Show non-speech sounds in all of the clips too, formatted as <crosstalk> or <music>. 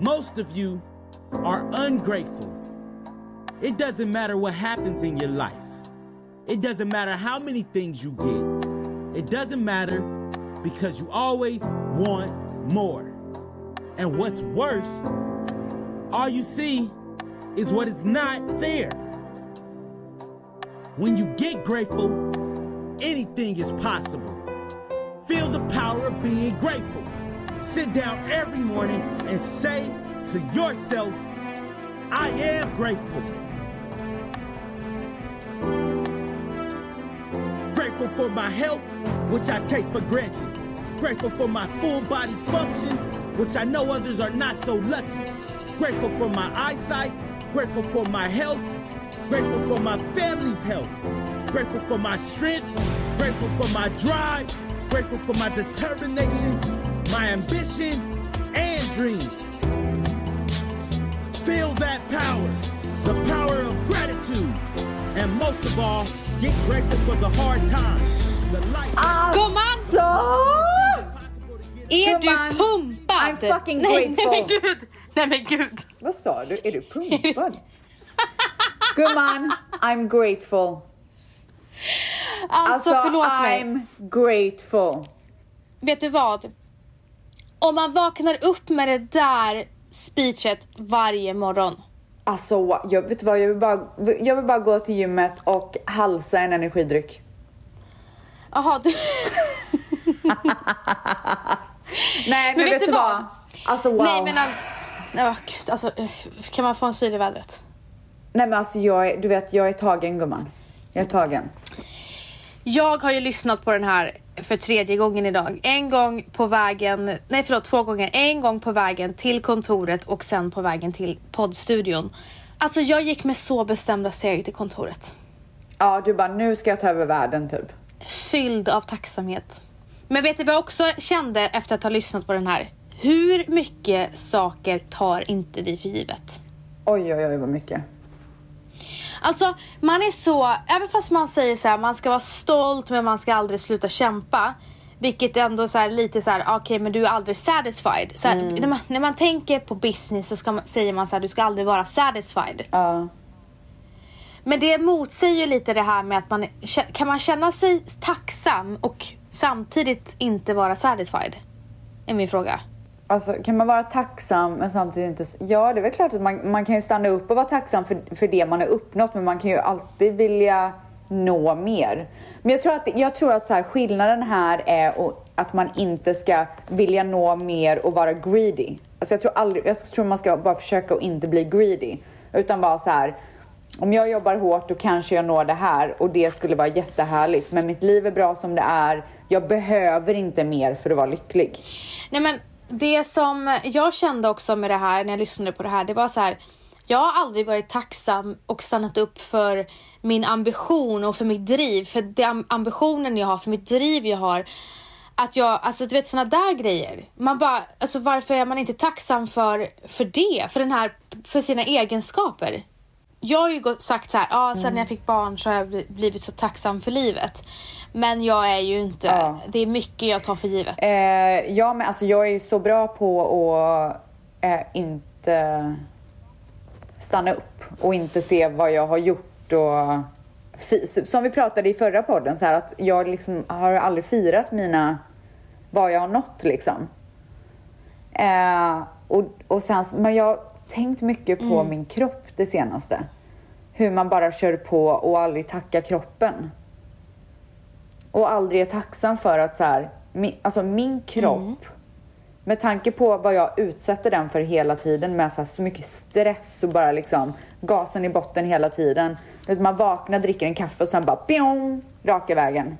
Most of you are ungrateful. It doesn't matter what happens in your life. It doesn't matter how many things you get. It doesn't matter because you always want more. And what's worse, all you see is what is not there. When you get grateful, anything is possible. Feel the power of being grateful. Sit down every morning and say to yourself, I am grateful. Grateful for my health, which I take for granted. Grateful for my full body function, which I know others are not so lucky. Grateful for my eyesight, grateful for my health, grateful for my family's health, grateful for my strength, grateful for my drive, grateful for my determination, my ambition, and dreams. Feel that power, the power of gratitude, and most of all, get grateful for the hard times, the light. Alltså! Är du pumpad? I'm fucking nej, grateful. Nej men gud. Nej men gud. Vad sa du? Är du pumpad? Gumman, I'm grateful. Alltså, Alltså, förlåt mig. I'm grateful. Vet du vad? Om man vaknar upp med det där speechet varje morgon. Alltså, jag vet vad? Jag vill, bara, jag vill bara gå till gymmet och halsa en energidryck. Jaha, du... <laughs> Nej, men, vet, du vad? Alltså wow. Nej men alltså... Åh gud, alltså eh, kan man få en syl i vädret? Nej men alltså jag är, du vet, jag är tagen gumman. Jag är tagen. Jag har ju lyssnat på den här för tredje gången idag. En gång på vägen, nej förlåt två gånger. En gång på vägen till kontoret och sen på vägen till poddstudion. Alltså jag gick med så bestämda steg till kontoret. Ja, du bara nu ska jag ta över världen typ. Fylld av tacksamhet. Men vet du vad jag också kände efter att ha lyssnat på den här? Hur mycket saker tar inte vi för givet? Oj, oj, oj vad mycket. Alltså man är så, även fast man säger så här, man ska vara stolt men man ska aldrig sluta kämpa. Vilket ändå så här, lite så här, ah, okej men du är aldrig satisfied. Så här, när, man, när man tänker på business så ska man, säger man så här, du ska aldrig vara satisfied. Ja. Men det motsäger ju lite det här med att man, kan man känna sig tacksam och samtidigt inte vara satisfied? Är min fråga. Alltså kan man vara tacksam men samtidigt inte... Ja, det är väl klart att man, man kan ju stanna upp och vara tacksam för, för det man har uppnått men man kan ju alltid vilja nå mer. Men jag tror att, jag tror att så här, skillnaden här är att man inte ska vilja nå mer och vara greedy. Alltså jag tror, aldrig, jag tror man ska bara försöka att inte bli greedy. Utan vara så här, om jag jobbar hårt då kanske jag når det här och det skulle vara jättehärligt. Men mitt liv är bra som det är. Jag behöver inte mer för att vara lycklig. Nej men det som jag kände också med det här när jag lyssnade på det här, det var så här. Jag har aldrig varit tacksam och stannat upp för min ambition och för mitt driv. För den ambitionen jag har, för mitt driv jag har. Att jag, alltså du vet såna där grejer. Man bara, alltså varför är man inte tacksam för, för det? För den här, för sina egenskaper. Jag har ju gått, sagt så här, ja sen när jag fick barn så har jag bli- blivit så tacksam för livet. Men jag är ju inte, Ja. det är mycket jag tar för givet. Eh, ja, men alltså jag är så bra på att eh, inte stanna upp och inte se vad jag har gjort och som vi pratade i förra podden så här att jag liksom har aldrig firat mina vad jag har nått liksom. Eh, och, och sen, men jag har tänkt mycket på min kropp det senaste. Hur man bara kör på och aldrig tackar kroppen. Och aldrig är tacksam för att så här, min, alltså min kropp, med tanke på vad jag utsätter den för hela tiden med så, här, så mycket stress och bara liksom gasen i botten hela tiden. Man vaknar, dricker en kaffe och sen bara pjong, raka vägen.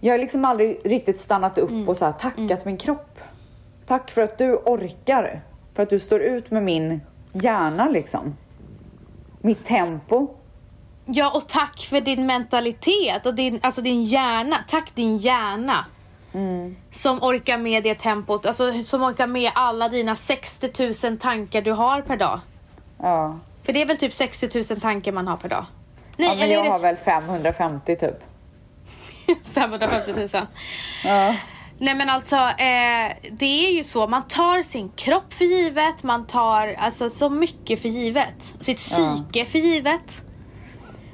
Jag har liksom aldrig riktigt stannat upp och så här, tackat min kropp. Tack för att du orkar. För att du står ut med min hjärna liksom. Mitt tempo. Ja, och tack för din mentalitet och din, alltså din hjärna. Tack din hjärna. Som orkar med det tempot, alltså som orkar med alla dina 60 000 tankar du har per dag. Ja. För det är väl typ 60 000 tankar man har per dag? Nej, ja men eller jag är har det väl 550 typ. <laughs> 550 000? Ja. Nej men alltså, eh, det är ju så. Man tar sin kropp för givet. Man tar alltså så mycket för givet. Sitt psyke för givet.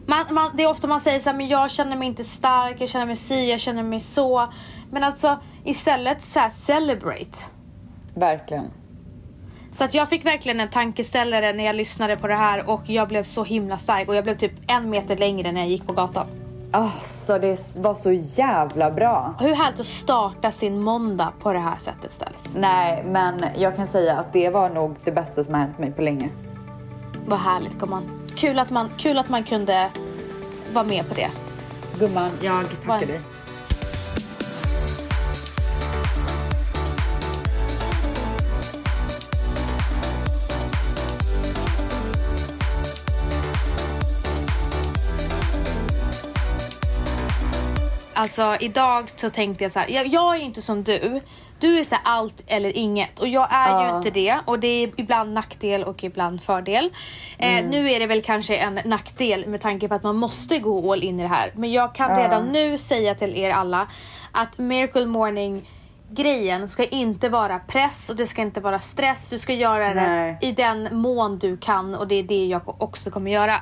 Man, man, det är ofta man säger så här, men jag känner mig inte stark, jag känner mig si, jag känner mig så. Men alltså istället så här, celebrate. Verkligen. Så att jag fick verkligen en tankeställare när jag lyssnade på det här och jag blev så himla stark och jag blev typ en meter längre när jag gick på gatan. Alltså det var så jävla bra. Hur härligt att starta sin måndag på det här sättet ställs. Nej, men jag kan säga att det var nog det bästa som har hänt mig på länge. Vad härligt gumman. Kul att man, kul att man kunde vara med på det. Gumman, jag tackar dig. Alltså idag så tänkte jag så här, jag, jag är inte som du. Du är så här allt eller inget och jag är ju Ja. inte det och det är ibland nackdel och ibland fördel. Eh, nu är det väl kanske en nackdel med tanke på att man måste gå all in i det här. Men jag kan redan nu säga till er alla att Miracle Morning grejen ska inte vara press och det ska inte vara stress. Du ska göra Nej. det i den mån du kan och det är det jag också kommer göra.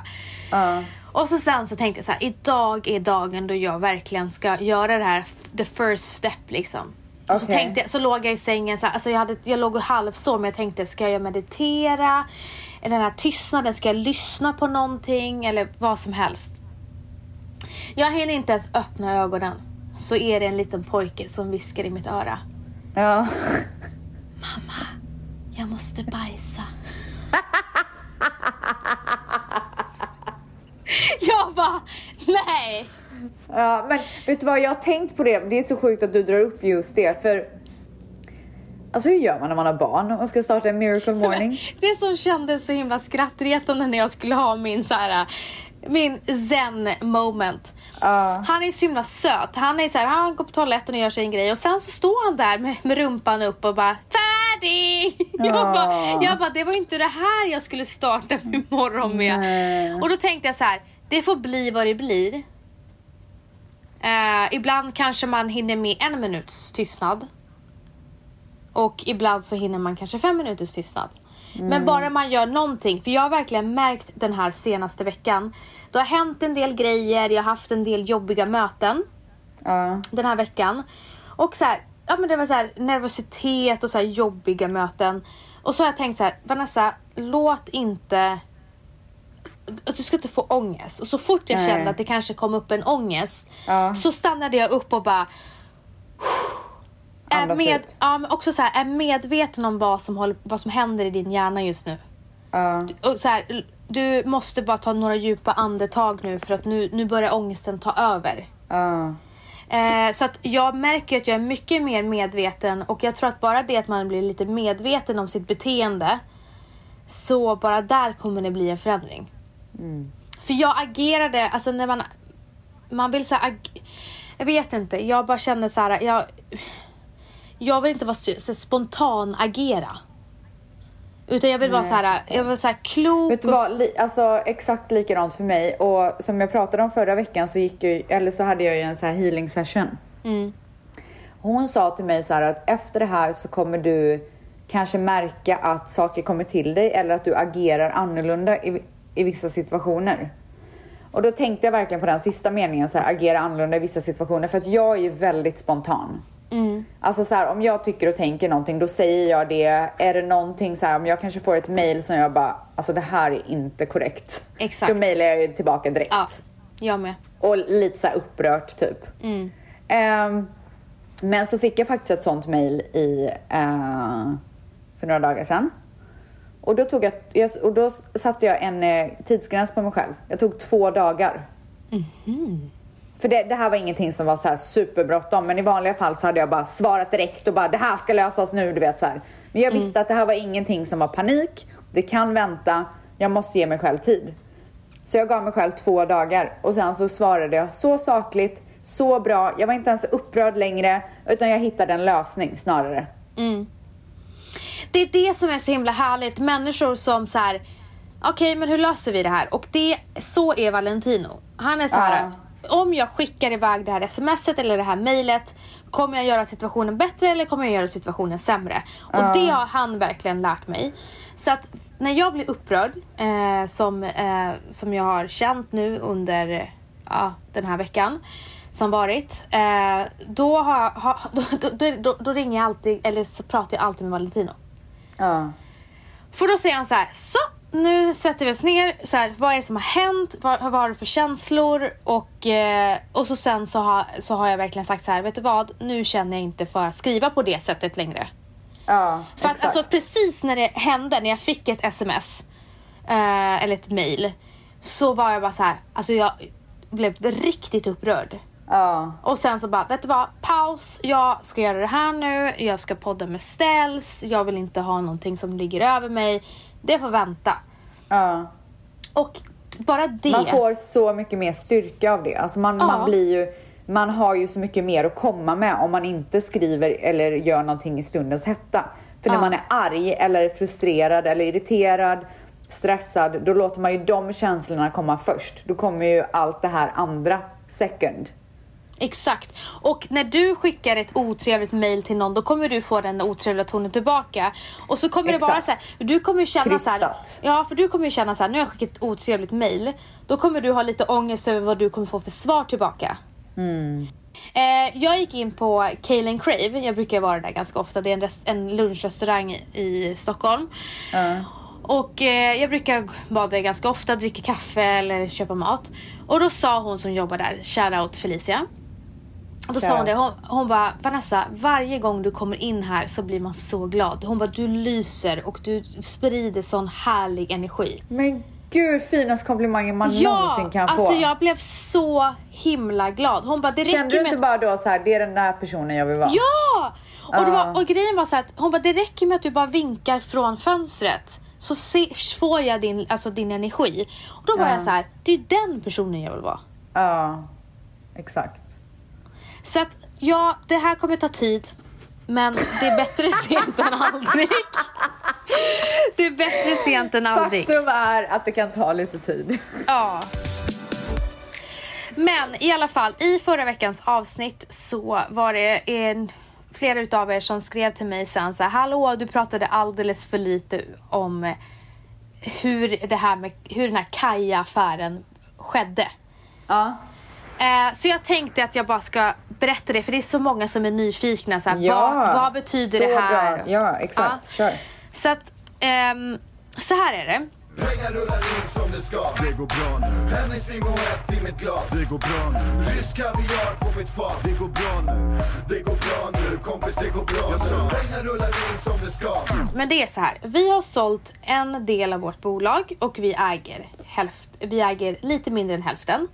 Ja. Och så sen så tänkte jag så här, idag är dagen då jag verkligen ska göra det här, the first step liksom. Och så, tänkte så låg jag i sängen, så här, alltså jag, hade, jag låg och halvsov men jag tänkte, ska jag meditera? Eller den här tystnaden, ska jag lyssna på någonting? Eller vad som helst. Jag hinner inte ens öppna ögonen. Så är det en liten pojke som viskar i mitt öra. Ja. <laughs> Jag måste bajsa. <laughs> jag bara, nej. Ja, men vet du vad? Jag har tänkt på det. Det är så sjukt att du drar upp just det. För Alltså hur gör man när man har barn och ska starta en miracle <laughs> morning? Det som kändes så himla skrattretande när jag skulle ha min så här, min zen moment. Ja. Han är så himla söt. Han är så här, han går på toaletten och gör sin grej och sen så står han där med, med rumpan upp och bara färdig. <laughs> Jag, Ja. bara, jag bara, det var ju inte det här jag skulle starta min morgon med. Nej. Och då tänkte jag så här, det får bli vad det blir. Eh, ibland kanske man hinner med en minuts tystnad. Och ibland så hinner man kanske fem minuters tystnad. Men bara man gör någonting, för jag har verkligen märkt den här senaste veckan. Det har hänt en del grejer, jag har haft en del jobbiga möten Ja. den här veckan. Och så här, ja men det var så här nervositet och så här jobbiga möten. Och så har jag tänkt så här, Vanessa, låt inte att du ska inte få ångest. Och så fort jag Nej. kände att det kanske kom upp en ångest Ja. så stannade jag upp och bara är, med, ja, men också så här, är medveten om vad som, håller, vad som händer i din hjärna just nu. Ja. Och så här, du måste bara ta några djupa andetag nu för att nu, nu börjar ångesten ta över. Ja. Eh, så att jag märker att jag är mycket mer medveten och jag tror att bara det att man blir lite medveten om sitt beteende så bara där kommer det bli en förändring. För jag agerade, alltså när man, man vill så här, ag- jag vet inte, jag bara känner så här, jag, jag vill inte vara så, spontan agera. Utan jag vill vara Nej, så här, jag vill vara så här klok Vet du vad, Li- alltså exakt likadant för mig och som jag pratade om förra veckan så gick jag, eller så hade jag ju en så här healing session. Mm. Hon sa till mig så här att efter det här så kommer du kanske märka att saker kommer till dig eller att du agerar annorlunda i, vissa situationer. Och då tänkte jag verkligen på den sista meningen, så här, agera annorlunda i vissa situationer för att jag är ju väldigt spontan. Alltså så här, om jag tycker och tänker någonting då säger jag det. Är det någonting så här, om jag kanske får ett mail som jag bara, alltså det här är inte korrekt. Exakt. Då mailar jag ju tillbaka direkt. Ja, jag med. Och lite så här upprört typ. Ehm, men så fick jag faktiskt ett sånt mail i, eh, för några dagar sedan. Och då, tog jag, och då satte jag en eh, tidsgräns på mig själv. Jag tog två dagar. För det, det här var ingenting som var så här superbråttom, men i vanliga fall så hade jag bara svarat direkt och bara det här ska lösas nu, du vet så här. Men jag visste att det här var ingenting som var panik, det kan vänta, jag måste ge mig själv tid. Så jag gav mig själv två dagar och sen så svarade jag så sakligt, så bra, jag var inte ens upprörd längre, utan jag hittade en lösning snarare. Det är det som är så himla härligt. Människor som så här. okej men hur löser vi det här? Och det, så är Valentino. Han är så här, om jag skickar iväg det här smset eller det här mejlet Kommer jag göra situationen bättre eller kommer jag göra situationen sämre? Och det har han verkligen lärt mig. Så att när jag blir upprörd, eh, som, eh, som jag har känt nu under ja, den här veckan som varit. Eh, då, har, har, <laughs> då, då, då, då ringer jag alltid, eller så pratar jag alltid med Valentino. Ja. För då säger han så här, så nu sätter vi oss ner, så här, vad är det som har hänt, vad, vad har du för känslor? Och, eh, och så sen så har, så har jag verkligen sagt så här, vet du vad, nu känner jag inte för att skriva på det sättet längre. Ja, För att exakt. alltså precis när det hände, när jag fick ett sms eh, eller ett mail så var jag bara så här, alltså jag blev riktigt upprörd. Ja. Och sen så bara, vet du vad? Paus. Jag ska göra det här nu. Jag ska podda med ställs. Jag vill inte ha någonting som ligger över mig. Det får vänta. ja. Och bara det. Man får så mycket mer styrka av det. Alltså man, Ja. man blir ju, man har ju så mycket mer att komma med om man inte skriver eller gör någonting i stundens hetta. För när Ja. man är arg eller frustrerad eller irriterad, stressad, då låter man ju de känslorna komma först. Då kommer ju allt det här andra second. Exakt. Och när du skickar ett otrevligt mail till någon då kommer du få den otrevliga tonen tillbaka. Och så kommer det vara Exakt. så här, du kommer känna så här. Ja, för du kommer ju känna så här, nu har jag skickat ett otrevligt mail. Då kommer du ha lite ångest över vad du kommer få för svar tillbaka. Eh, jag gick in på and Crave, jag brukar vara där ganska ofta. Det är en, en lunchrestaurang i Stockholm. Och eh, jag brukar vara där ganska ofta, dricka kaffe eller köpa mat. Och då sa hon som jobbar där, shoutout Felicia. Och då sa hon det, hon, hon bara Vanessa, varje gång du kommer in här så blir man så glad. Hon bara, du lyser och du sprider sån härlig energi. Men gud, finaste komplimangen man någonsin kan få. alltså jag blev så himla glad. Hon bara, det Kände räcker du med inte bara då så här, det är den där personen jag vill vara? Ja! Och, det var, Ja. och grejen var så att hon bara, det räcker med att du bara vinkar från fönstret. Så se, får jag din, alltså din energi. Och då var Ja. jag så här, det är den personen jag vill vara. Ja, exakt. Så att ja, det här kommer ta tid. Men det är bättre <laughs> sent än aldrig. Det är bättre sent än aldrig. Faktum är att det kan ta lite tid. Ja. Men i alla fall, i förra veckans avsnitt så var det en, flera utav er som skrev till mig sen så här, hallå du pratade alldeles för lite om hur det här med, hur den här Kaja-affären skedde. Ja. Eh, så jag tänkte att jag bara ska berätta det för det är så många som är nyfikna. Så här, Ja, vad, vad betyder så det här? bra. Ja, exakt. Kör. Så att, ehm, så här är det. Pengar rullar in som det ska Det går bra nu Hennessy ett i mitt glas Det går bra nu Rysk kaviar på mitt fat Det går bra nu Det går bra nu kompis det går bra nu Pengar rullar in som det ska Men det är så här. Vi har sålt en del av vårt bolag och vi äger, hälft, vi äger lite mindre än hälften.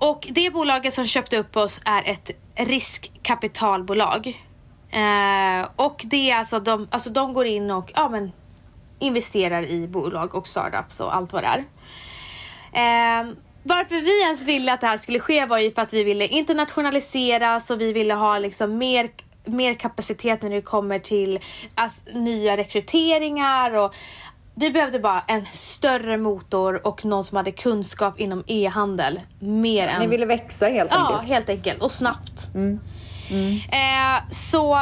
Och det bolaget som köpte upp oss är ett riskkapitalbolag. Eh, och det är alltså de, alltså de går in och ja, men, investerar i bolag och startups och allt vad det är. Eh, varför vi ens ville att det här skulle ske var ju för att vi ville internationaliseras och vi ville ha liksom mer, mer kapacitet när det kommer till alltså, nya rekryteringar och vi behövde bara en större motor och någon som hade kunskap inom e-handel. Mer än... Ni ville växa helt Ja, enkelt. helt enkelt. Och snabbt. Eh, så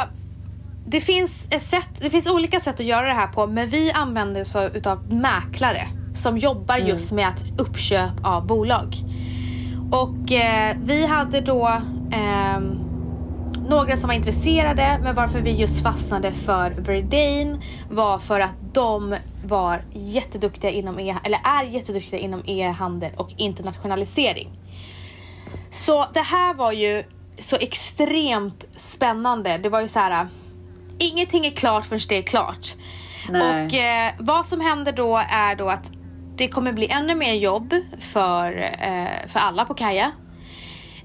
det finns, ett sätt, det finns olika sätt att göra det här på men vi använder oss av mäklare som jobbar just med att uppköp av bolag. Och eh, vi hade då ehm, några som var intresserade men varför vi just fastnade för Verdane var för att de var jätteduktiga inom e eller är jätteduktiga inom e-handel och internationalisering. Så det här var ju så extremt spännande. Det var ju så här. Ingenting är klart förrän det är klart. Nej. Och eh, vad som händer då är då att det kommer bli ännu mer jobb för, eh, för alla på Kaja.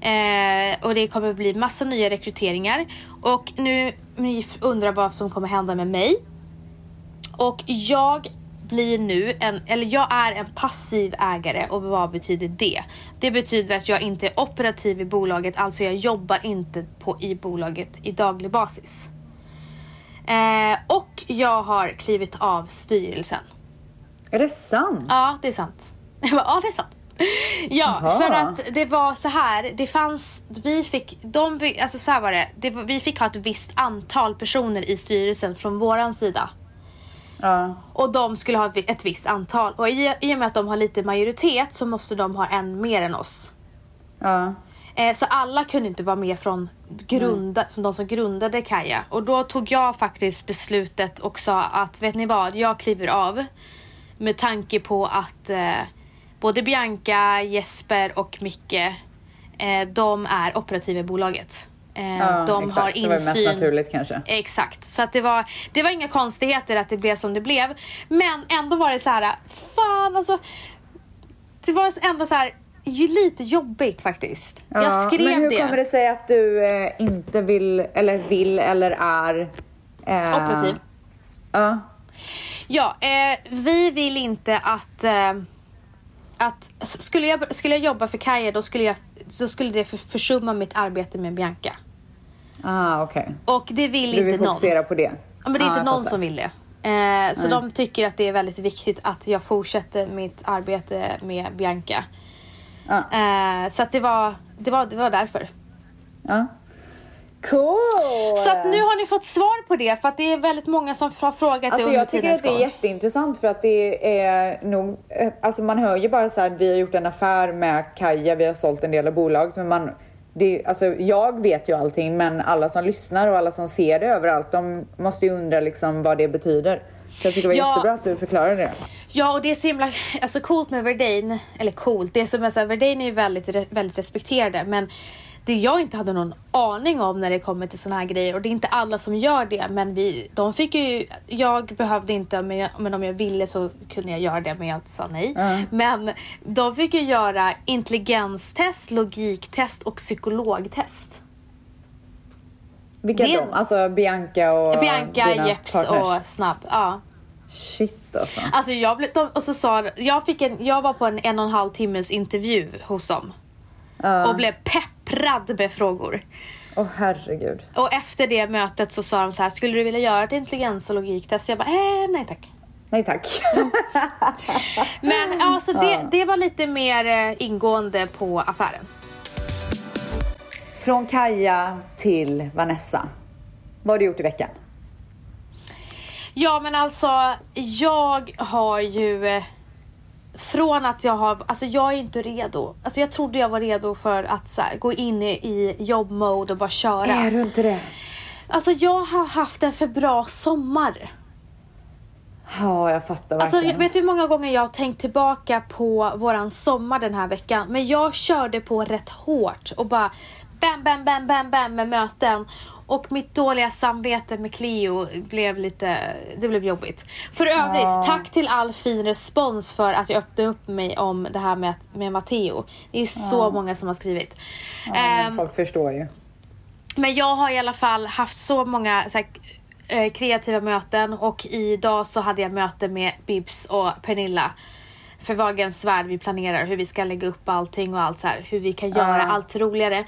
Eh, och det kommer bli massa nya rekryteringar. Och nu ni undrar vad som kommer hända med mig. Och jag blir nu en, eller jag är en passiv ägare och vad betyder det? Det betyder att jag inte är operativ i bolaget, alltså jag jobbar inte på, i bolaget i daglig basis. Eh, och jag har klivit av styrelsen. Är det sant? Ja, det är sant. Jag <laughs> bara, ja, det är sant. Ja, Aha. för att det var så här. Det fanns, vi fick, de, alltså så var det, det vi fick ha ett visst antal personer i styrelsen från våran sida. Ja. Och de skulle ha ett visst antal. Och i, i och med att de har lite majoritet så måste de ha en mer än oss. Ja. Eh, så alla kunde inte vara med från grunda, som de som grundade Kaja. Och då tog jag faktiskt beslutet och sa att vet ni vad, jag kliver av. Med tanke på att eh, både Bianca, Jesper och Micke, eh, de är operativa i bolaget. Eh, Ja, de exakt. har Det var insyn. mest naturligt kanske. Exakt, så att det, var, det var inga konstigheter att det blev som det blev. Men ändå var det så här, fan alltså. Det var ändå så här, lite jobbigt faktiskt. jag skrev men hur det. kommer det sig att du eh, inte vill, eller vill, eller är... eh, Operativ. Ja. Ja, eh, vi vill inte att... Att skulle, jag, skulle jag jobba för Kaja då skulle, jag, så skulle det för, försumma mitt arbete med Bianca. Ah, okej. Och det vill Så du vill inte någon. fokusera på det? Ja, men det är Ah, inte någon fattar. som vill det. Eh, så de tycker att det är väldigt viktigt att jag fortsätter mitt arbete med Bianca. Ja. Eh, så att det var, det, var, det var därför. Ja. Cool! Så att nu har ni fått svar på det för att det är väldigt många som har frågat det Alltså under jag tycker att det är jätteintressant för att det är nog, eh, alltså man hör ju bara så här, vi har gjort en affär med Kaja, vi har sålt en del av bolaget, men man, det, är- alltså jag vet ju allting, men alla som lyssnar och alla som ser det överallt, de måste ju undra liksom vad det betyder. Så jag tycker det var Ja. jättebra att du förklarade det. Ja, och det är så himla alltså, coolt med Verdane. Eller coolt, det som är så här, Verdane är ju väldigt, väldigt respekterade. Men det jag inte hade någon aning om när det kommer till såna här grejer. Och det är inte alla som gör det. Men vi, de fick ju, jag behövde inte, men, jag, men om jag ville så kunde jag göra det. Men jag sa nej. Men de fick ju göra intelligenstest, logiktest och psykologtest. Vilka Det- de? Alltså Bianca och Bianca, dina Jeps partners? och Snabb. Ja. Shit alltså. Alltså jag blev, de, och så sa jag fick en, jag var på en en och en halv timmes intervju hos dem. Ja. Och blev pepprad med frågor. Åh herregud. Och efter det mötet så sa de så här, skulle du vilja göra ett intelligens och logiktest? Jag bara, eh, nej tack. Nej tack. <laughs> Men alltså det, det var lite mer eh, ingående på affären. Från Kaja till Vanessa. Vad har du gjort i veckan? Ja men alltså, jag har ju eh, från att jag har, alltså jag är inte redo. Alltså jag trodde jag var redo för att så här, gå in i, i jobbmode och bara köra. Är du inte det? Alltså jag har haft en för bra sommar. Ja, jag fattar Alltså, verkligen. vet du hur många gånger jag har tänkt tillbaka på våran sommar den här veckan? Men jag körde på rätt hårt och bara bam, bam, bam, bam, bam med möten. Och mitt dåliga samvete med Cleo blev lite, det blev jobbigt. För övrigt, Ja. tack till all fin respons för att jag öppnade upp mig om det här med, med Matteo. Det är så många som har skrivit. ja, men Ehm, folk förstår ju. men jag har i alla fall haft så många så här, eh, kreativa möten och idag så hade jag möte med Bibs och Pernilla. För Vagens värld vi planerar hur vi ska lägga upp allting och allt så här. Hur vi kan göra Ja. allt roligare.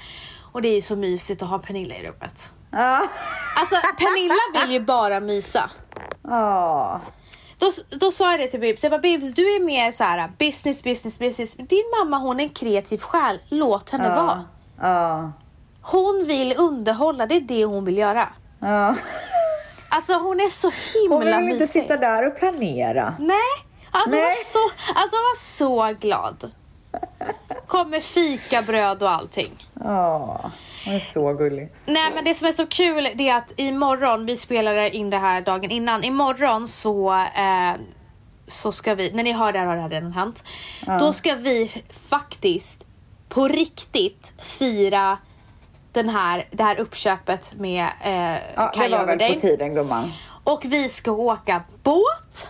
Och det är ju så mysigt att ha Pernilla i rummet. Ja. Alltså Pernilla vill ju bara mysa. Ja. Då, då sa jag det till Bibs, jag bara Bibs du är mer så här business, business, business. Din mamma hon är en kreativ själ, låt henne vara. Ja. Hon vill underhålla, det är det hon vill göra. Ja. Alltså hon är så himla Hon vill väl inte mysig. sitta där och planera? Nej, alltså hon Nej. var så, alltså hon var så glad. Kom med fikabröd och allting. Ja. Hon är så gullig. Nej men det som är så kul det är att imorgon, vi spelade in det här dagen innan, imorgon så eh, så ska vi, när ni hör det här har det här redan hänt. Då ska vi faktiskt på riktigt fira den här, det här uppköpet med eh, Ja, det var väl på tiden gumman. Och vi ska åka båt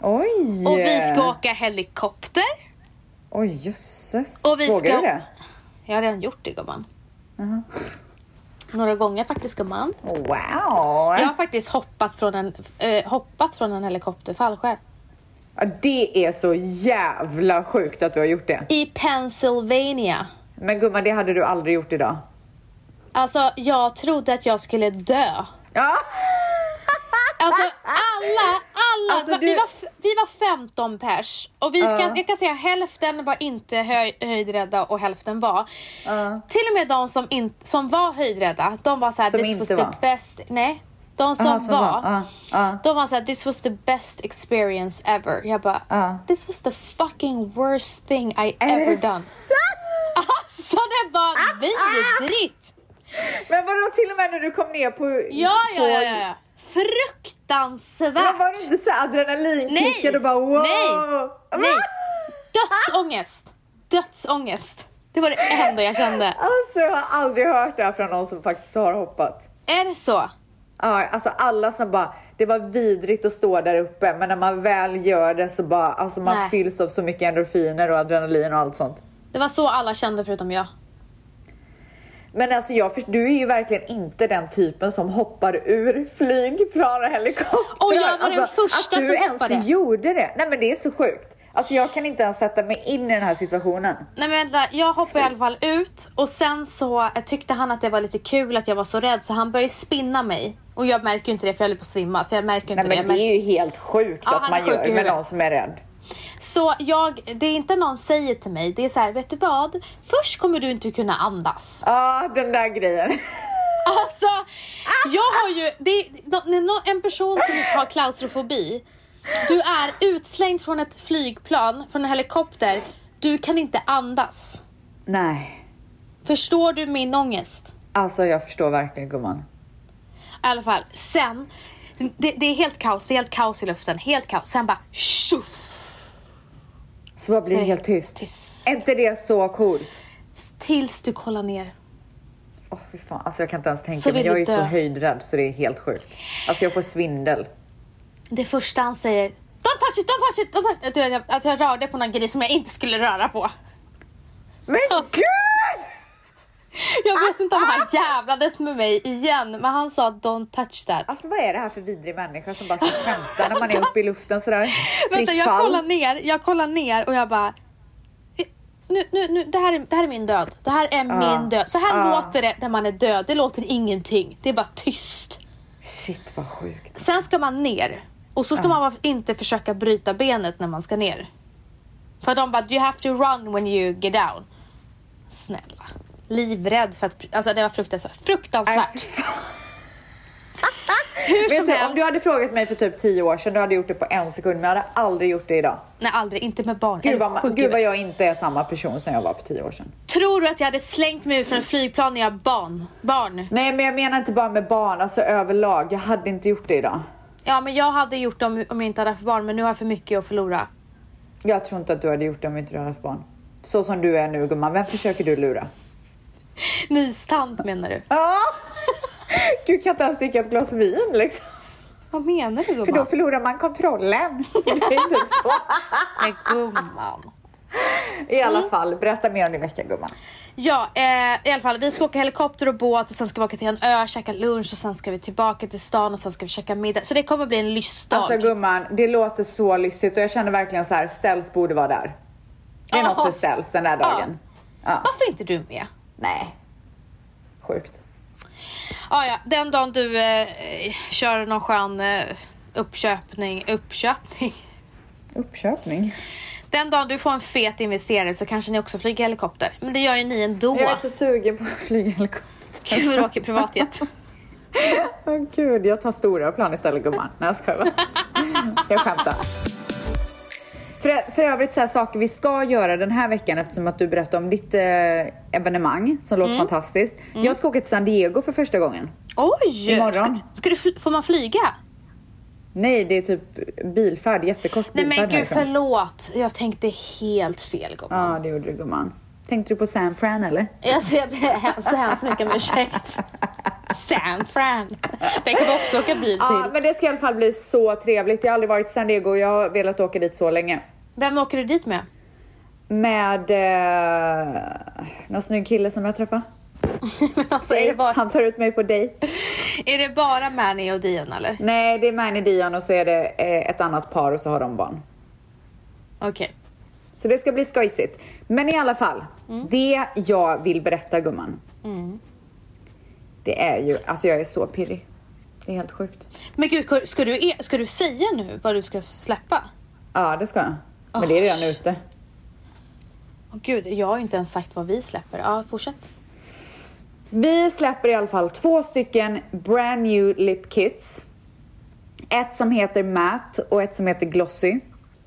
Oj! och vi ska åka helikopter. Oj jösses. Vågar ska- du det? Jag har redan gjort det gumman. Några gånger faktiskt gumman. Wow! Jag har faktiskt hoppat från en, eh, hoppat från en helikopter fallskärm. Ja, det är så jävla sjukt att du har gjort det. I Pennsylvania. Men gumman, det hade du aldrig gjort idag. Alltså jag trodde att jag skulle dö. Ja! Alltså alla, alla, Alltså, vi du- var f- vi var 15 pers och vi kan, jag kan säga hälften var inte höj, höjdrädda och hälften var. Till och med de som, in, som var höjdrädda, de var såhär this was the var. best, nej. De som, Aha, som var, var, ja, ja. de var såhär this was the best experience ever. Jag bara, Ja. this was the fucking worst thing I Är ever det done. sant? <laughs> Alltså det var vidrigt! Men vadå till och med när du kom ner på... Ja, på ja, ja, ja. Fruktansvärt! Men var du inte så adrenalinkickad och bara wow? Nej! Nej! Dödsångest! Dödsångest! Det var det enda jag kände. <laughs> Alltså jag har aldrig hört det här från någon som faktiskt har hoppat. Är det så? Ja, alltså alla som bara, det var vidrigt att stå där uppe men när man väl gör det så bara, alltså man Nej. fylls av så mycket endorfiner och adrenalin och allt sånt. Det var så alla kände förutom jag. Men alltså jag, först- du är ju verkligen inte den typen som hoppar ur flygplan och helikopter. Och jag var den alltså, första att du som ens hoppade. gjorde det. Nej men det är så sjukt. Alltså jag kan inte ens sätta mig in i den här situationen. Nej men vänta, jag hoppade i alla fall ut och sen så tyckte han att det var lite kul att jag var så rädd så han började spinna mig. Och jag märker ju inte det för jag höll på att svimma så jag märker inte Nej det. men det är ju helt sjukt Ja, att man gör med någon som är rädd. Så jag, det är inte någon säger till mig, det är så här, vet du vad? Först kommer du inte kunna andas. Ja, den där grejen. <laughs> Alltså, jag har ju, det, nå- en person som har klaustrofobi, du är utslängd från ett flygplan, från en helikopter, du kan inte andas. Nej. Förstår du min ångest? Alltså jag förstår verkligen gumman. I alla fall, sen, det, det är helt kaos, det är helt kaos i luften, helt kaos. Sen bara tjoff! Så bara blir det Så- helt tyst. tyst. Är inte det så coolt? Tills du kollar ner. Åh fy fan, alltså jag kan inte ens tänka Så men vill jag är så dö. höjdrädd så det är helt sjukt. Alltså jag får svindel. Det första han säger, don't touch it, don't touch it, don't touch it. Vet, jag- Att jag rörde på någon grej som jag inte skulle röra på. Men Alltså. gud! Jag vet inte om han jävlades med mig igen, men han sa don't touch that. Alltså vad är det här för vidrig människa som bara ska skämta när man är uppe i luften sådär? <laughs> Vänta, jag fall. kollar ner, jag kollar ner och jag bara nu, nu, nu, det, här är, det här är min död. Det här är min död. Så här Ja. låter det när man är död. Det låter ingenting. Det är bara tyst. Shit vad sjukt. Sen ska man ner. Och så ska man bara inte försöka bryta benet när man ska ner. För de bara, you have to run when you get down. Snälla. Livrädd för att... Alltså det var fruktansvärt. Nej, Fruktansvärt. <laughs> Hur Vet som du, helst. om du hade frågat mig för typ 10 år sedan, du hade gjort det på en sekund, men jag hade aldrig gjort det idag. Nej aldrig, inte med barn. Gud vad, i gud vad jag inte är samma person som jag var för 10 år sedan. Tror du att jag hade slängt mig ut från ett flygplan när jag var barn? barn? Nej men jag menar inte bara med barn, alltså överlag. Jag hade inte gjort det idag. Ja men jag hade gjort dem om jag inte hade haft barn men nu har jag för mycket att förlora. Jag tror inte att du hade gjort det om inte du hade haft barn. Så som du är nu gumman, vem försöker du lura? <laughs> Nystant menar du? Ja! Du kan inte ens dricka ett glas vin liksom. Vad menar du För då gumman? förlorar man kontrollen. <laughs> Det är typ så. Nej gumman. I alla Mm. fall, berätta mer om din vecka gumman. Ja, eh, i alla fall vi ska åka helikopter och båt och sen ska vi åka till en ö, käka lunch och sen ska vi tillbaka till stan och sen ska vi käka middag. Så det kommer bli en lystdag. Alltså gumman, det låter så lyxigt och jag känner verkligen så här, Ställs borde vara där. Det är Ja. något för Ställs den där dagen. Ja. Varför inte du med? Nej. Sjukt. Ah, ja, den dagen du eh, kör någon skön eh, uppköpning, uppköpning. Uppköpning. Den dagen du får en fet investerare så kanske ni också flyger helikopter. Men det gör ju ni ändå. Jag är så sugen på att flyga helikopter. Vad du åker privatjet. <laughs> Åh gud, jag tar stora plan istället gumman. Nej jag skojar bara. Jag skämtar. För, för övrigt så här saker vi ska göra den här veckan eftersom att du berättade om ditt eh, evenemang som låter fantastiskt. Jag ska åka till San Diego för första gången. Oj! Imorgon. Ska, ska du får man flyga? Nej, det är typ bilfärd, jättekort Nej bilfärd men gud härifrån. förlåt. Jag tänkte helt fel gumman. Ja, det gjorde du gumman. Tänkte du på San Fran eller? Jag så hemskt mycket om ursäkt. San Fran. Den kan vi också åka bil Ja, till. men det ska i alla fall bli så trevligt. Jag har aldrig varit i San Diego och jag har velat åka dit så länge. Vem åker du dit med? Med eh, någon snygg kille som jag träffade. <laughs> alltså, bara, Han tar ut mig på dejt. är det bara Manny och Dion eller? Nej, det är Manny Dion och så är det eh, ett annat par och så har de barn. Okej. Så det ska bli skojsigt. Men i alla fall, det jag vill berätta gumman. Det är ju, alltså jag är så pirrig. Det är helt sjukt. Men gud, ska du, ska du säga nu vad du ska släppa? Ja, det ska jag. Men det är redan ute. Åh gud, jag har ju inte ens sagt vad vi släpper. Ja, fortsätt. Vi släpper i alla fall två stycken brand new lip kits. Ett som heter matte och ett som heter glossy.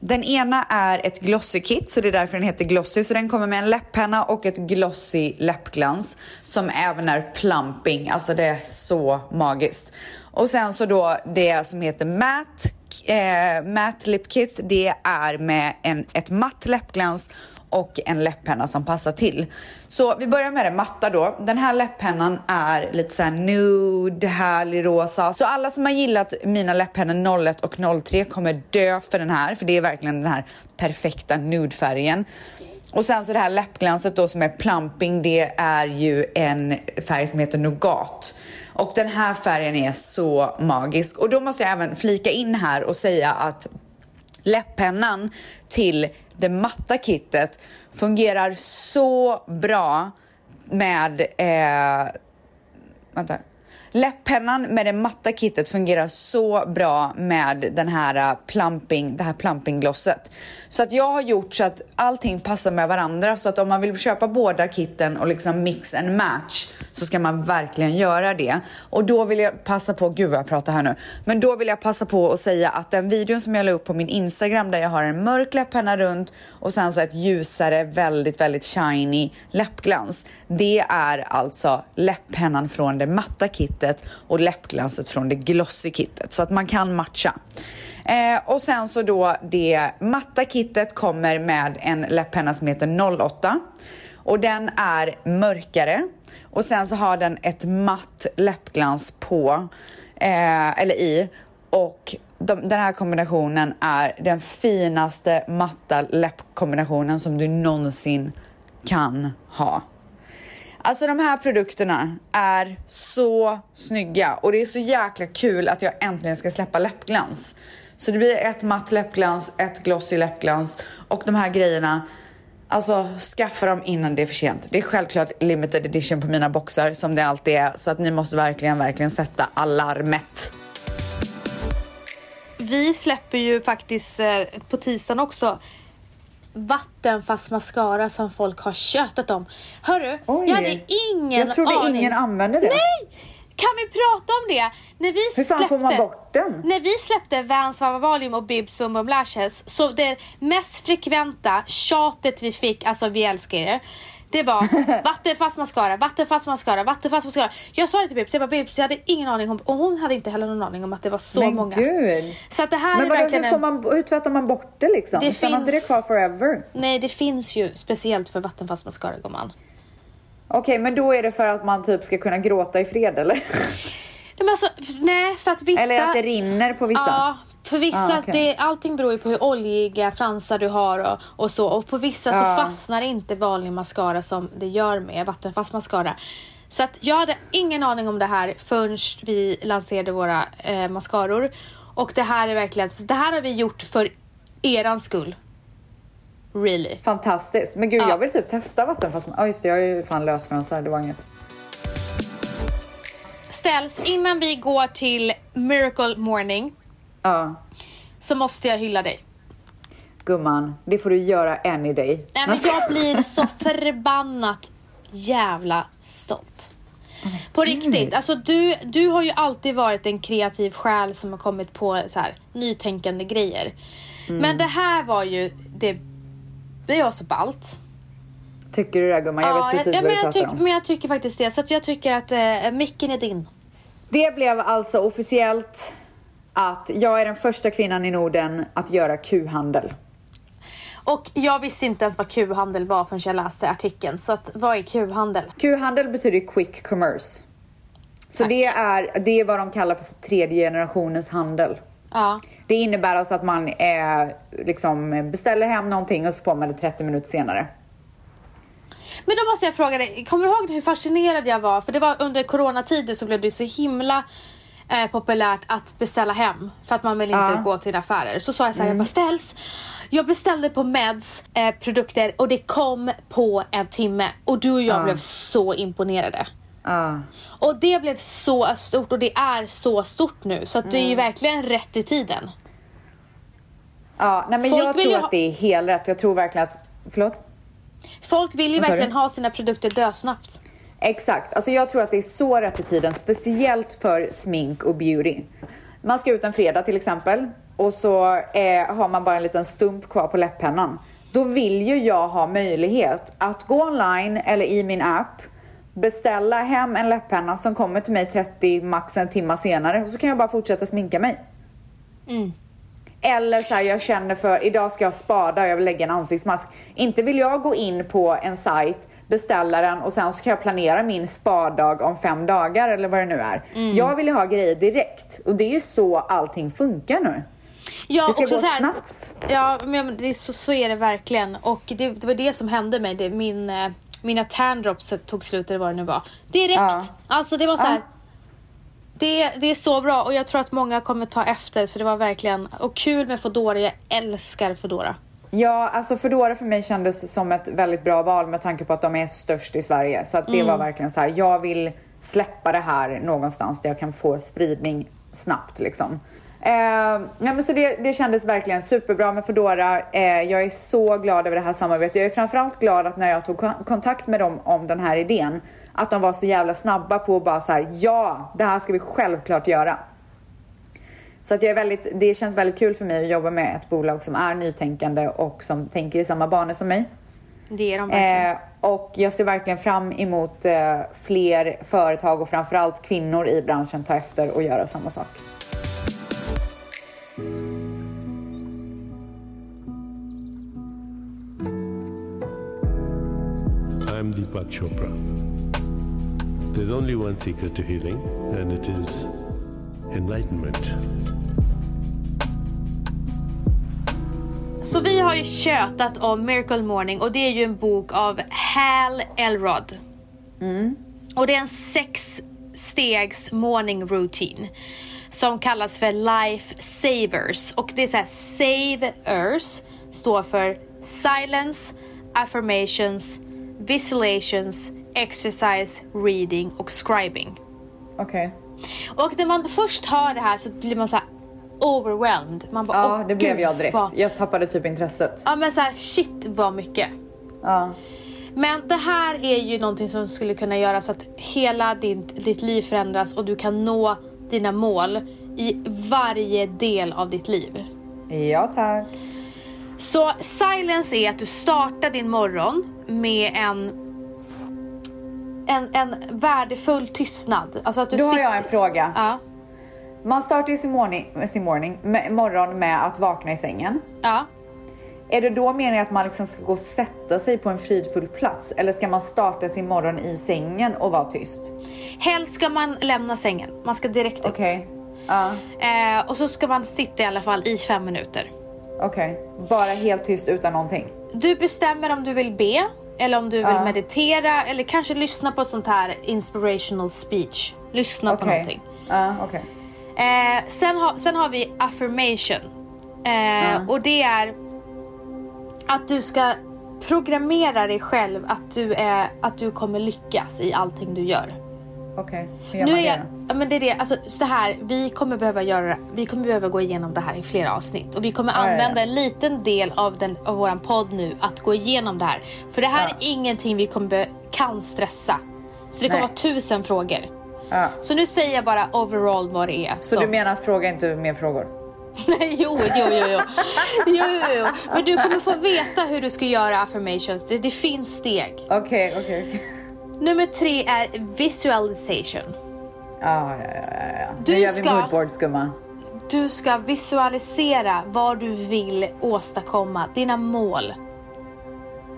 Den ena är ett glossy kit, så det är därför den heter glossy. Så den kommer med en läpppenna och ett glossy läppglans som även är plumping. Alltså det är så magiskt. Och sen så då det som heter matte, eh, matte lip kit. Det är med en, ett matt läppglans och en läpppenna som passar till. Så vi börjar med det matta då. Den här läpppennan är lite såhär nude, härlig rosa. Så alla som har gillat mina läpppennor 01 och 03 kommer dö för den här, för det är verkligen den här perfekta nudefärgen. Och sen så det här läppglanset då som är plumping, det är ju en färg som heter Nougat. Och den här färgen är så magisk. Och då måste jag även flika in här och säga att läpppennan till det matta kittet fungerar så bra med... Eh, vänta. Läpppennan med det matta kittet fungerar så bra med den här äh, plumping, det här plumpingglosset. Så att jag har gjort så att allting passar med varandra så att om man vill köpa båda kitten och liksom mix and match så ska man verkligen göra det. Och då vill jag passa på, gud vad jag pratar här nu, men då vill jag passa på att säga att den videon som jag la upp på min Instagram där jag har en mörk läpppenna runt och sen så ett ljusare, väldigt, väldigt shiny läppglans. Det är alltså läpppennan från det matta kittet och läppglanset från det glossy kittet så att man kan matcha. Eh, och sen så då det matta kittet kommer med en läpppenna som heter 08 och den är mörkare och sen så har den ett matt läppglans på eh, eller i och de, den här kombinationen är den finaste matta läppkombinationen som du någonsin kan ha. Alltså de här produkterna är så snygga och det är så jäkla kul att jag äntligen ska släppa läppglans. Så det blir ett matt läppglans, ett glossy läppglans och de här grejerna Alltså skaffa dem innan det är för sent. Det är självklart limited edition på mina boxar som det alltid är så att ni måste verkligen, verkligen sätta alarmet. Vi släpper ju faktiskt eh, på tisdagen också vattenfast mascara som folk har tjötat om. Hörru, Oj. jag hade ingen Jag trodde aning. ingen använde det. Nej! Kan vi prata om det? När vi Hur fan släppte, får man bort den? När vi släppte Vans Vava Valium och Bibs Bum Bum Lashes så det mest frekventa tjatet vi fick, alltså vi älskar er, det var vattenfast mascara, vattenfast mascara, vattenfast mascara. Jag sa det till Bibs, jag bara Bibs, jag hade ingen aning om, och hon hade inte heller någon aning om att det var så Men många. gud. Så att det här Men är vadå, verkligen hur, får man, hur tvättar man bort det liksom? Det Stannar inte finns- det kvar forever? Nej, det finns ju speciellt för vattenfast mascara gumman. Okej, men då är det för att man typ ska kunna gråta i fred eller? Nej, alltså, nej, för att vissa... Eller att det rinner på vissa? Ja, för vissa, Ah, okej. det, allting beror ju på hur oljiga fransar du har och, och så. Och på vissa Ja. så fastnar inte vanlig mascara som det gör med vattenfast mascara. Så att jag hade ingen aning om det här förrän vi lanserade våra eh, mascaror. Och det här är verkligen, det här har vi gjort för eran skull. Really. Fantastiskt. Men gud, Ja. jag vill typ testa vattenfast. Ja, just det. Jag är ju fan lösfransar. Det var inget. Ställs, innan vi går till Miracle Morning Ja, så måste jag hylla dig. gumman. Det får du göra any day. Nej, men jag blir så <laughs> förbannat jävla stolt. På riktigt. Alltså du, du har ju alltid varit en kreativ själ som har kommit på så här, nytänkande grejer. Men det här var ju, det, det var så ballt. Tycker du det gumman? Jag vet precis ja, vad men, du jag pratar tyck, om. men jag tycker faktiskt det. Så att jag tycker att eh, micken är din. Det blev alltså officiellt att jag är den första kvinnan i Norden att göra Q-handel. Och jag visste inte ens vad Q-handel var förrän jag läste artikeln. Så att, vad är Q-handel? Q-handel betyder quick commerce. Så det är, det är vad de kallar för tredje generationens handel. Ja. Det innebär alltså att man eh, liksom beställer hem någonting och så får man det 30 minuter senare. Men då måste jag fråga dig, kommer du ihåg hur fascinerad jag var? För det var under coronatider så blev det så himla eh, populärt att beställa hem för att man vill inte Ja. gå till affärer. Så sa jag så här, jag bara ställs. Jag beställde på Meds eh, produkter och det kom på en timme och du och jag Ja. blev så imponerade. Ja. Och det blev så stort och det är så stort nu så att det är ju verkligen rätt i tiden. Ja, nej men Folk jag tror ju att ha- det är helt rätt. Jag tror verkligen att... Förlåt? Folk vill ju verkligen du? ha sina produkter dösnabbt. Exakt. Alltså jag tror att det är så rätt i tiden, speciellt för smink och beauty. Man ska ut en fredag till exempel och så eh, har man bara en liten stump kvar på läpppennan. Då vill ju jag ha möjlighet att gå online eller i min app beställa hem en läpppenna som kommer till mig 30 max en timme senare och så kan jag bara fortsätta sminka mig. Mm. Eller så här, jag känner för idag ska jag spada och jag vill lägga en ansiktsmask. Inte vill jag gå in på en sajt, beställa den och sen så kan jag planera min spadag om fem dagar eller vad det nu är. Jag vill ha grejer direkt och det är ju så allting funkar nu. Ja, Det ska också gå så här, snabbt. Ja, men det, så, så är det verkligen. Och det, det var det som hände mig. Det, min, eh, mina tandrops tog slut eller vad det nu var. Direkt. Ja. Alltså det var så här. Ja. Det, det är så bra och jag tror att många kommer ta efter så det var verkligen och kul med Foodora. Jag älskar Foodora. Ja, alltså Foodora för mig kändes som ett väldigt bra val med tanke på att de är störst i Sverige. Så att det var verkligen så här, jag vill släppa det här någonstans där jag kan få spridning snabbt liksom. Eh, ja, men så det, det kändes verkligen superbra med Foodora. Eh, jag är så glad över det här samarbetet. Jag är framförallt glad att när jag tog kon- kontakt med dem om den här idén, att de var så jävla snabba på att bara så här, ja, det här ska vi självklart göra. Så att jag är väldigt, det känns väldigt kul för mig att jobba med ett bolag som är nytänkande och som tänker i samma banor som mig. Det är de verkligen. Eh, och jag ser verkligen fram emot eh, fler företag och framförallt kvinnor i branschen ta efter och göra samma sak. I'm Deepak Chopra. There's only one secret to healing, and it is enlightenment. Så vi har ju tjötat om Miracle Morning och det är ju en bok av Hal Elrod. Och det är en sex stegs morning routine som kallas för Life Savers. Och det är så här, Savers står för Silence, Affirmations, Visualizations, Exercise, Reading och Scribing. Okej. Och när man först hör det här så blir man så här overwhelmed. Man bara, Ja, "Åh, det blev jag direkt. vad- Jag tappade typ intresset. Ja men så här, shit vad mycket. Ja. Men det här är ju någonting som skulle kunna göra så att hela din, ditt liv förändras och du kan nå dina mål i varje del av ditt liv. Ja, tack. Så silence är att du startar din morgon med en en, en värdefull tystnad. Alltså att du Då har sitter... jag en fråga. Ja, Man startar ju sin, morning, sin morning, med, morgon med att vakna i sängen. ja. Är det då meningen att man liksom ska gå och sätta sig på en fridfull plats? Eller ska man starta sin morgon i sängen och vara tyst? Helst ska man lämna sängen. Man ska direkt upp. Okej. Ja, Eh, och så ska man sitta i alla fall i fem minuter. okej. Bara helt tyst utan någonting? Du bestämmer om du vill be eller om du vill Ja. meditera eller kanske lyssna på sånt här inspirational speech. Lyssna på Okej. någonting. Ja, okej. Eh, sen, har, sen har vi affirmation. Eh, Och det är att du ska programmera dig själv att du, är, att du kommer lyckas i allting du gör. Okej. Hur gör Nu man är det jag, men det är det, alltså, så det här, vi kommer behöva göra, vi kommer behöva gå igenom det här i flera avsnitt och vi kommer Ja, ja, ja. använda en liten del av, den, av våran podd nu att gå igenom det här. För det här Ja. är ingenting vi kommer be, kan stressa. Så det kommer Nej. vara tusen frågor. Så nu säger jag bara overall vad det är. Så du menar fråga inte mer frågor? <laughs> Nej, jo, jo, jo, jo. jo, jo. Men du kommer få veta hur du ska göra affirmations. Det, det finns steg. Okej, okej, okej. Nummer tre är visualization. Ja, ja, ja, ja. Du Nu gör vi ska- moodboards gumman. Du ska visualisera vad du vill åstadkomma, dina mål.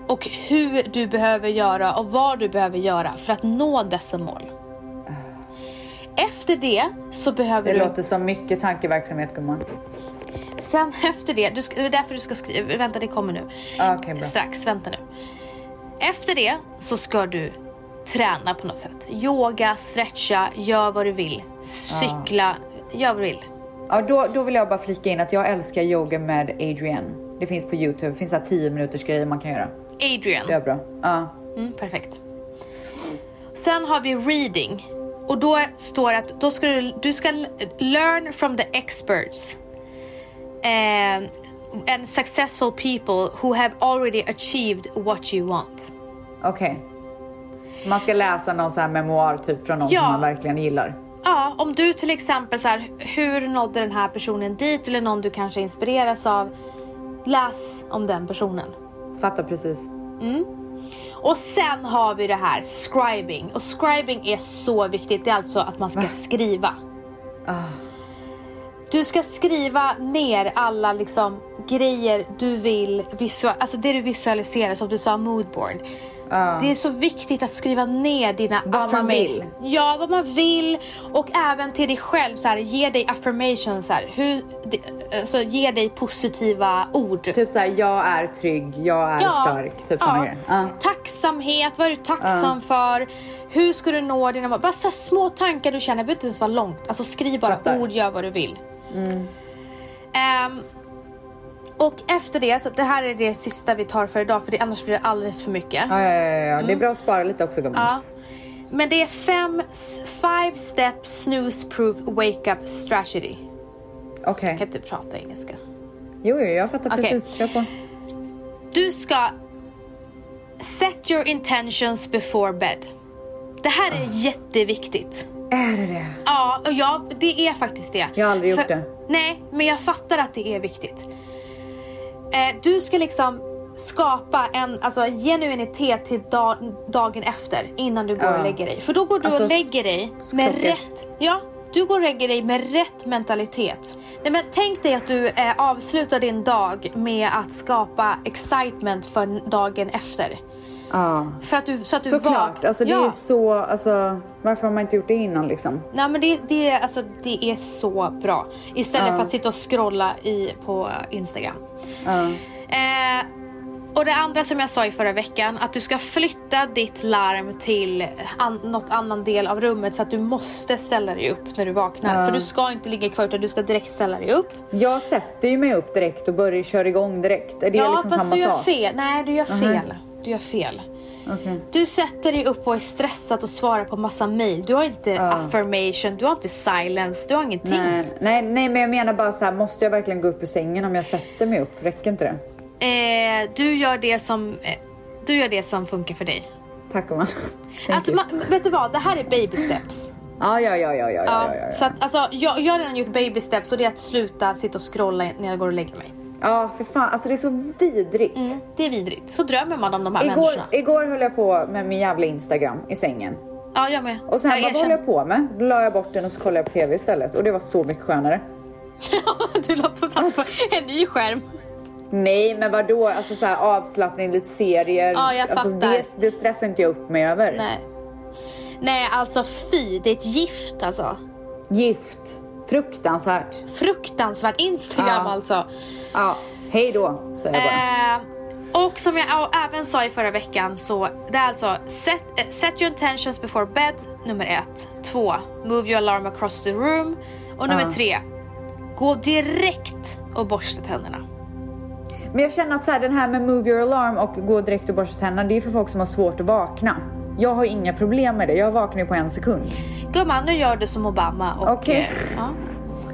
Och hur du behöver göra och vad du behöver göra för att nå dessa mål. Efter det så behöver Det du... låter som mycket tankeverksamhet gumman. Sen efter det, du ska, det är därför du ska skriva, vänta det kommer nu. Ja, Okej, bra. Strax, vänta nu. Efter det så ska du träna på något sätt. Yoga, stretcha, gör vad du vill. Cykla, gör vad du vill. Ja, då, då vill jag bara flika in att jag älskar yoga med Adrienne. Det finns på Youtube. Det finns så här 10 minuters grejer man kan göra. Adrian. Det är bra. Ja. Mm, perfekt. Sen har vi reading. Och då står det att då ska du, du ska learn from the experts. Eh, and successful people who have already achieved what you want. Okej. Man ska läsa någon sån här memoar typ från någon Ja. som man verkligen gillar. Ja, om du till exempel så här, hur nådde den här personen dit eller någon du kanske inspireras av. Läs om den personen. Fattar precis. Och sen har vi det här scribing. Och scribing är så viktigt. Det är alltså att man ska skriva. Du ska skriva ner alla liksom grejer du vill visualisera, alltså det du visualiserar som du sa moodboard. Det är så viktigt att skriva ner dina Vad man vill. Ja, vad man vill och även till dig själv så här, ge dig affirmations här. Hur, det- alltså, ge dig positiva ord. Typ såhär, jag är trygg, jag är stark. Typ. Ja. Tacksamhet, vad är du tacksam för? Hur ska du nå dina mål? Bara så här små tankar du känner, det behöver inte ens vara långt. Alltså skriv bara Fattar. ord, gör vad du vill. Ehm, och efter det, så det här är det sista vi tar för idag för det, annars blir det alldeles för mycket. Ja, ja, ja, ja. Det är bra att spara lite också gumman. Ja. Men det är fem, five step snooze proof wake up strategy. Okej. Jag kan inte prata engelska. Jo, jo, jag fattar Okej. precis. Kör på. Du ska set your intentions before bed. Det här är jätteviktigt. Är det det? Ja, och det är faktiskt det. Jag har aldrig gjort För- det. Nej, men jag fattar att det är viktigt. Eh, du ska liksom skapa en, alltså, en genuinitet till dag, dagen efter innan du går Ja. och lägger dig. För då går du Alltså, och lägger dig med klockers. rätt... Ja, du går och lägger dig med rätt mentalitet. Nej, men tänk dig att du eh, avslutar din dag med att skapa excitement för dagen efter. Ja. För att du, så att du Såklart. vaknar. Alltså, det ja. är så, alltså, varför har man inte gjort det innan liksom? Nej men det, det, är, alltså, det är så bra. Istället Ja. för att sitta och scrolla i, på Instagram. Ja. Eh, och det andra som jag sa i förra veckan, att du ska flytta ditt larm till an, något annan del av rummet så att du måste ställa dig upp när du vaknar. För du ska inte ligga kvar utan du ska direkt ställa dig upp. Jag sätter ju mig upp direkt och börjar köra igång direkt. Är det ja liksom fast samma du gör sak? fel. Nej du gör fel. Du gör fel. Okej. Du sätter dig upp och är stressad och svarar på massa mail. Du har inte affirmation, du har inte silence, du har ingenting. Nej, nej, nej, men jag menar bara så här, måste jag verkligen gå upp ur sängen om jag sätter mig upp? Räcker inte det? Eh, du gör det som eh, du gör det som funkar för dig. Tack gumman. <laughs> Alltså, you. ma- vet du vad? Det här är baby steps. Ja, ja, ja, ja, ja, ja, Ja, ja, ja. Så att, alltså, jag, jag har redan gjort baby steps och det är att sluta sitta och scrolla när jag går och lägger mig. Ja, för fan, alltså det är så vidrigt. Det är vidrigt. Så drömmer man om de här Igår, människorna. igår höll jag på med min jävla Instagram i sängen. Ja, jag med. Och sen jag bara, vad höll jag på med? Då la jag bort den och så kollade jag på TV istället. Och det var så mycket skönare. <laughs> du la på, satt på en ny skärm. Nej, men vadå? Alltså så här, avslappning, lite serier. Ja, jag alltså, fattar. det, det stressar inte jag upp mig över. Nej. Nej, alltså fy. Det är ett gift alltså. Gift. Fruktansvärt. Fruktansvärt. Instagram Ja. alltså. Ja, hej då, säger jag bara. Eh, och som jag även sa i förra veckan så det är alltså set, eh, set your intentions before bed nummer ett. Två, move your alarm across the room. Och nummer Ja. tre, gå direkt och borsta tänderna. Men jag känner att så här, den här med move your alarm och gå direkt och borsta tänderna, det är för folk som har svårt att vakna. Jag har inga problem med det. Jag vaknar ju på en sekund. Gumman, nu gör du som Obama och... Okej. eh, ja.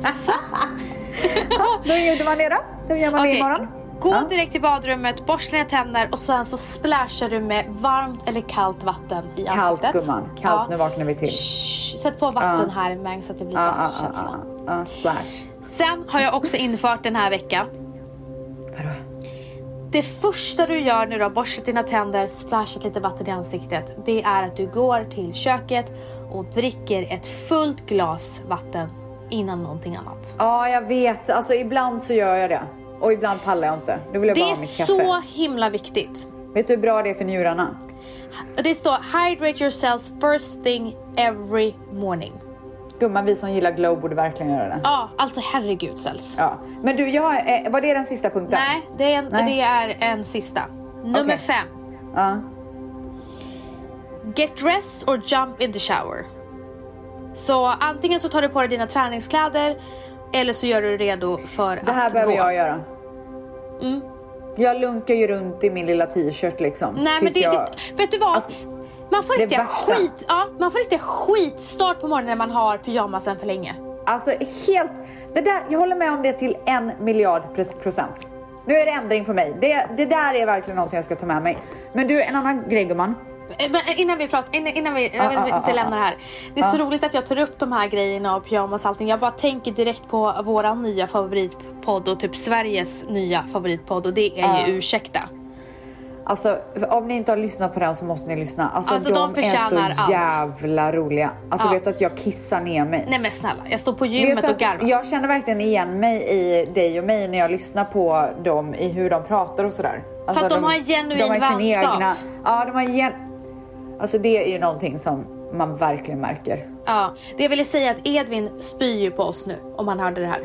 <laughs> Så, Då gjorde man det då. Då gör man det okej. imorgon. Gå Ja. direkt till badrummet, borsta dina tänder och sen så splashar du med varmt eller kallt vatten i Kallt ansiktet. gumman. Kallt, nu vaknar vi till. Shh, Sätt på vatten här med så att det blir Ja, så ja, här ja, känsla. ja, ja. Splash. Sen har jag också infört den här veckan. Vadå? Det första du gör när du har borstat dina tänder, splashat lite vatten i ansiktet, det är att du går till köket och dricker ett fullt glas vatten innan någonting annat. Ja, jag vet. Alltså ibland så gör jag det. Och ibland pallar jag inte. Då vill jag Det bara är ha mitt kaffe. så himla viktigt. Vet du hur bra det är för njurarna? Det står hydrate yourselves first thing every morning. Gumman, vi som gillar glow borde verkligen göra det. Ja, alltså herregud Sels. Ja. Men du, jag, eh, var det den sista punkten? Nej, det är, en, det är en sista. Nummer Okej. fem. Ja. Get dressed or jump in the shower. Så antingen så tar du på dig dina träningskläder eller så gör du redo för Det här att behöver gå. jag göra. Jag lunkar ju runt i min lilla t-shirt liksom. Nej men det, jag... det, vet du vad? Alltså, man får riktiga skit, ja, man får riktiga skitstart på morgonen när man har pyjamasen för länge. Alltså helt... Det där, jag håller med om det till en miljard procent. Nu är det ändring på mig. Det, det där är verkligen någonting jag ska ta med mig. Men du, en annan grej gumman. Eh, Men innan vi pratar, innan, innan vi, jag Ah, vill ah, inte ah, lämna det här. Det är ah. så roligt att jag tar upp de här grejerna och pyjamas och allting. Jag bara tänker direkt på våran nya favoritpodd och typ Sveriges nya favoritpodd och det är Ah. ju Ursäkta. Alltså om ni inte har lyssnat på den så måste ni lyssna. Alltså, Alltså, de de, är så allt. jävla roliga. Alltså Ja. vet du att jag kissar ner mig. Nej men snälla, jag står på gymmet och garvar. jag känner verkligen igen mig i dig och mig när jag lyssnar på dem i hur de pratar och sådär. Alltså, att de har en genuin de har vänskap. Egna, ja, de har gen... Alltså det är ju någonting som man verkligen märker. Ja, det jag ville säga är att Edvin spyr ju på oss nu om han hörde det här.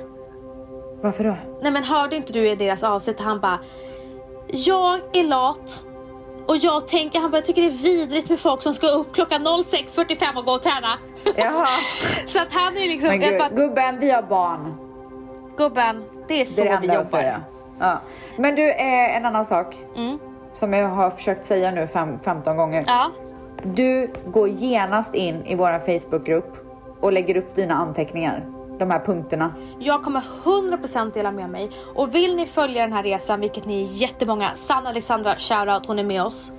Varför då? Nej men hörde inte du i deras avsnitt han bara Jag är lat och jag tänker, han bara jag tycker det är vidrigt med folk som ska upp klockan 06.45 och gå och träna. Jaha. <laughs> så att han är liksom, Men gud, bara, gubben, vi har barn. gubben det är så Det är vi jobbar. Ja. Men du, eh, en annan sak. Mm. Som jag har försökt säga nu fem, 15 gånger. Ja. Du går genast in i vår Facebookgrupp och lägger upp dina anteckningar. De här punkterna. Jag kommer 100% dela med mig. Och vill ni följa den här resan, vilket ni är jättemånga, Sanna Alexandra, shoutout, hon är med oss.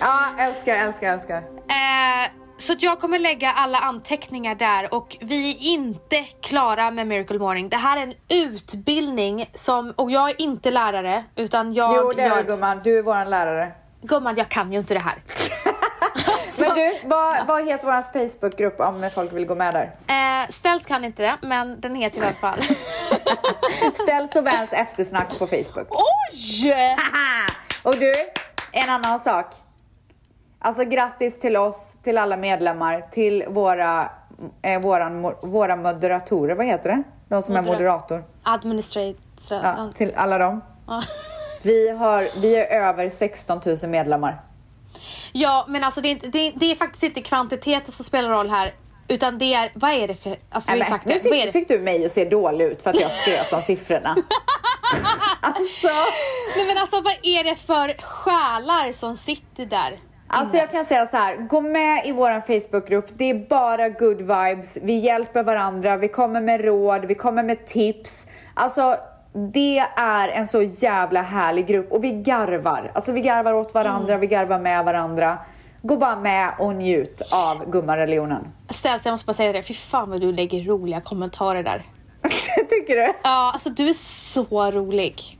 Ja, älskar, älskar, älskar. Eh, så jag kommer lägga alla anteckningar där och vi är inte klara med Miracle Morning. Det här är en utbildning som, och jag är inte lärare utan jag Jo, det är gör... du gumman. Du är våran lärare. Gumman, jag kan ju inte det här. <laughs> Men du, vad, vad heter vår Facebookgrupp om folk vill gå med där? Eh, Ställs kan inte det, men den heter i alla fall... <laughs> Ställs och Vans eftersnack på Facebook. Oj! Haha! Och du, en annan sak. Alltså grattis till oss, till alla medlemmar, till våra, eh, våran, våra moderatorer, vad heter det? De som är Modera- moderator. Administrator... Ja, till alla dem. Vi, har, vi är över 16 000 medlemmar. Ja, men alltså det är, inte, det, är, det är faktiskt inte kvantiteten som spelar roll här. Utan det är, vad är det för, alltså vi har sagt nu det, vad är fick, fick du mig att se dålig ut för att jag skröt om siffrorna. <laughs> alltså, Nej men alltså vad är det för själar som sitter där? alltså jag kan säga så här, gå med i vår Facebookgrupp. Det är bara good vibes. Vi hjälper varandra, vi kommer med råd, vi kommer med tips. Alltså det är en så jävla härlig grupp och vi garvar. Alltså vi garvar åt varandra, vi garvar med varandra. Gå bara med och njut av gummareligionen. Ställs, jag måste bara säga det, fy fan vad du lägger roliga kommentarer där. <laughs> Tycker du? Ja, alltså du är så rolig.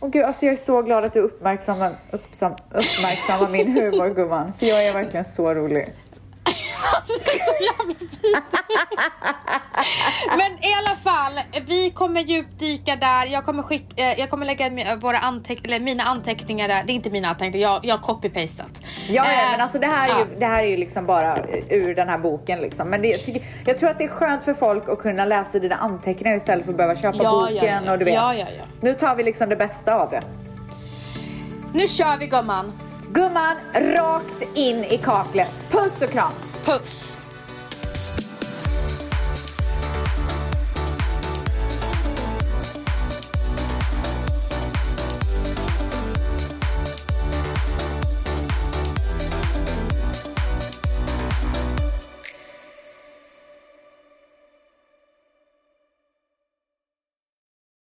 Åh gud, alltså jag är så glad att du uppmärksammar, uppsam, uppmärksammar min <laughs> humor gumman. För jag är verkligen så rolig. Alltså det är så jävla fint. Men i alla fall, vi kommer djupdyka där. Jag kommer, skick, eh, jag kommer lägga våra anteck- eller mina anteckningar där. Det är inte mina anteckningar, jag, jag har copy-pastat. Ja, ja, Eh, men alltså det här, är ju, ja. det här är ju liksom bara ur den här boken liksom. Men det, jag, tycker, jag tror att det är skönt för folk att kunna läsa dina anteckningar istället för att behöva köpa Ja, boken ja. och du vet. Ja, ja, ja. Nu tar vi liksom det bästa av det. Nu kör vi gumman. Gumman, rakt in i kaklet. Puss och kram! Puss.